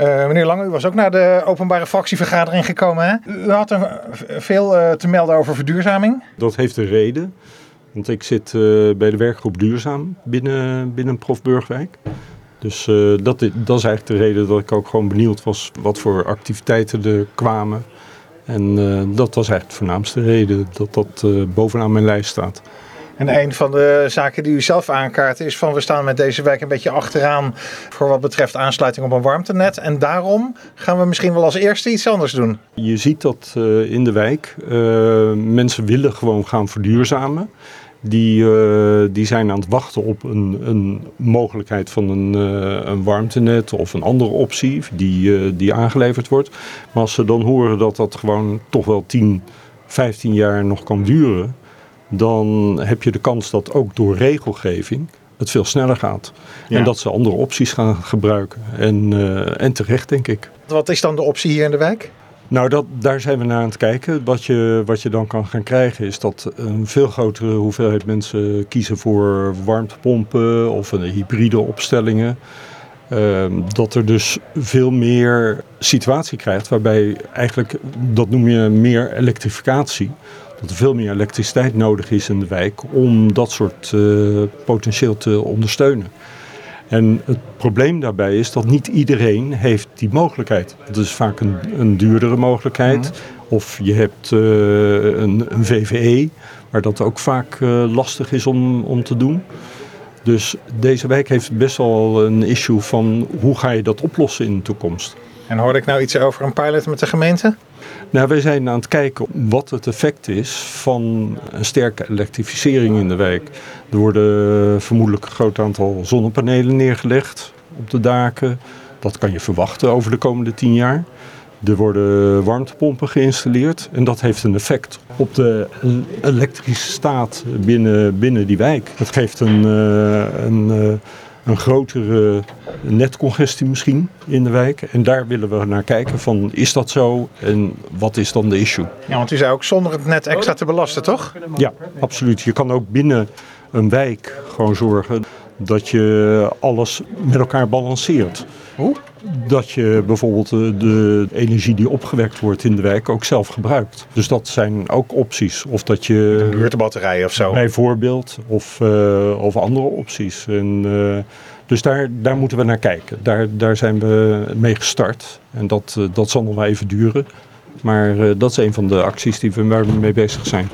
Uh, meneer Lange, u was ook naar de openbare fractievergadering gekomen. Hè? U had er veel uh, te melden over verduurzaming. Dat heeft een reden. Want ik zit bij de werkgroep Duurzaam binnen, binnen Prof Burgwijk. Dus dat, dat is eigenlijk de reden dat ik ook gewoon benieuwd was wat voor activiteiten er kwamen. En dat was eigenlijk de voornaamste reden dat dat bovenaan mijn lijst staat. En een van de zaken die u zelf aankaart is van we staan met deze wijk een beetje achteraan voor wat betreft aansluiting op een warmtenet. En daarom gaan we misschien wel als eerste iets anders doen. Je ziet dat uh, in de wijk. Uh, mensen willen gewoon gaan verduurzamen. Die, uh, die zijn aan het wachten op een, een mogelijkheid van een, een warmtenet of een andere optie die, die aangeleverd wordt. Maar als ze dan horen dat dat gewoon toch wel 10, 15 jaar nog kan duren, dan heb je de kans dat ook door regelgeving het veel sneller gaat. En dat ze andere opties gaan gebruiken. En, uh, en terecht, denk ik. Wat is dan de optie hier in de wijk? Nou, dat, daar zijn we naar aan het kijken. Wat je, wat je dan kan gaan krijgen is dat een veel grotere hoeveelheid mensen kiezen voor warmtepompen of een hybride opstellingen. Uh, dat er dus veel meer situatie krijgt waarbij eigenlijk, dat noem je meer elektrificatie dat er veel meer elektriciteit nodig is in de wijk om dat soort uh, potentieel te ondersteunen. En het probleem daarbij is dat niet iedereen heeft die mogelijkheid. Het is vaak een, een duurdere mogelijkheid. Mhm. Of je hebt uh, een, een, VVE, waar dat ook vaak uh, lastig is om, om te doen. Dus deze wijk heeft best wel een issue van hoe ga je dat oplossen in de toekomst. En hoorde ik nou iets over een pilot met de gemeente? Nou, wij zijn aan het kijken wat het effect is van een sterke elektrificering in de wijk. Er worden vermoedelijk een groot aantal zonnepanelen neergelegd op de daken. Dat kan je verwachten over de komende tien jaar. Er worden warmtepompen geïnstalleerd en dat heeft een effect op de elektrische staat binnen, binnen die wijk. Het geeft een, eh, een, eh, een grotere netcongestie misschien in de wijk. En daar willen we naar kijken van is dat zo en wat is dan de issue? Ja, want u zei ook zonder het net extra te belasten, toch? Ja, absoluut. Je kan ook binnen een wijk gewoon zorgen dat je alles met elkaar balanceert. Hoe? Dat je bijvoorbeeld de energie die opgewekt wordt in de wijk ook zelf gebruikt. Dus dat zijn ook opties. Of dat je. Een buurtbatterij of zo. Bijvoorbeeld. Of, uh, of andere opties. En, uh, dus daar, daar moeten we naar kijken. Daar, daar zijn we mee gestart. En dat, uh, dat zal nog wel even duren. Maar dat is een van de acties die we mee bezig zijn.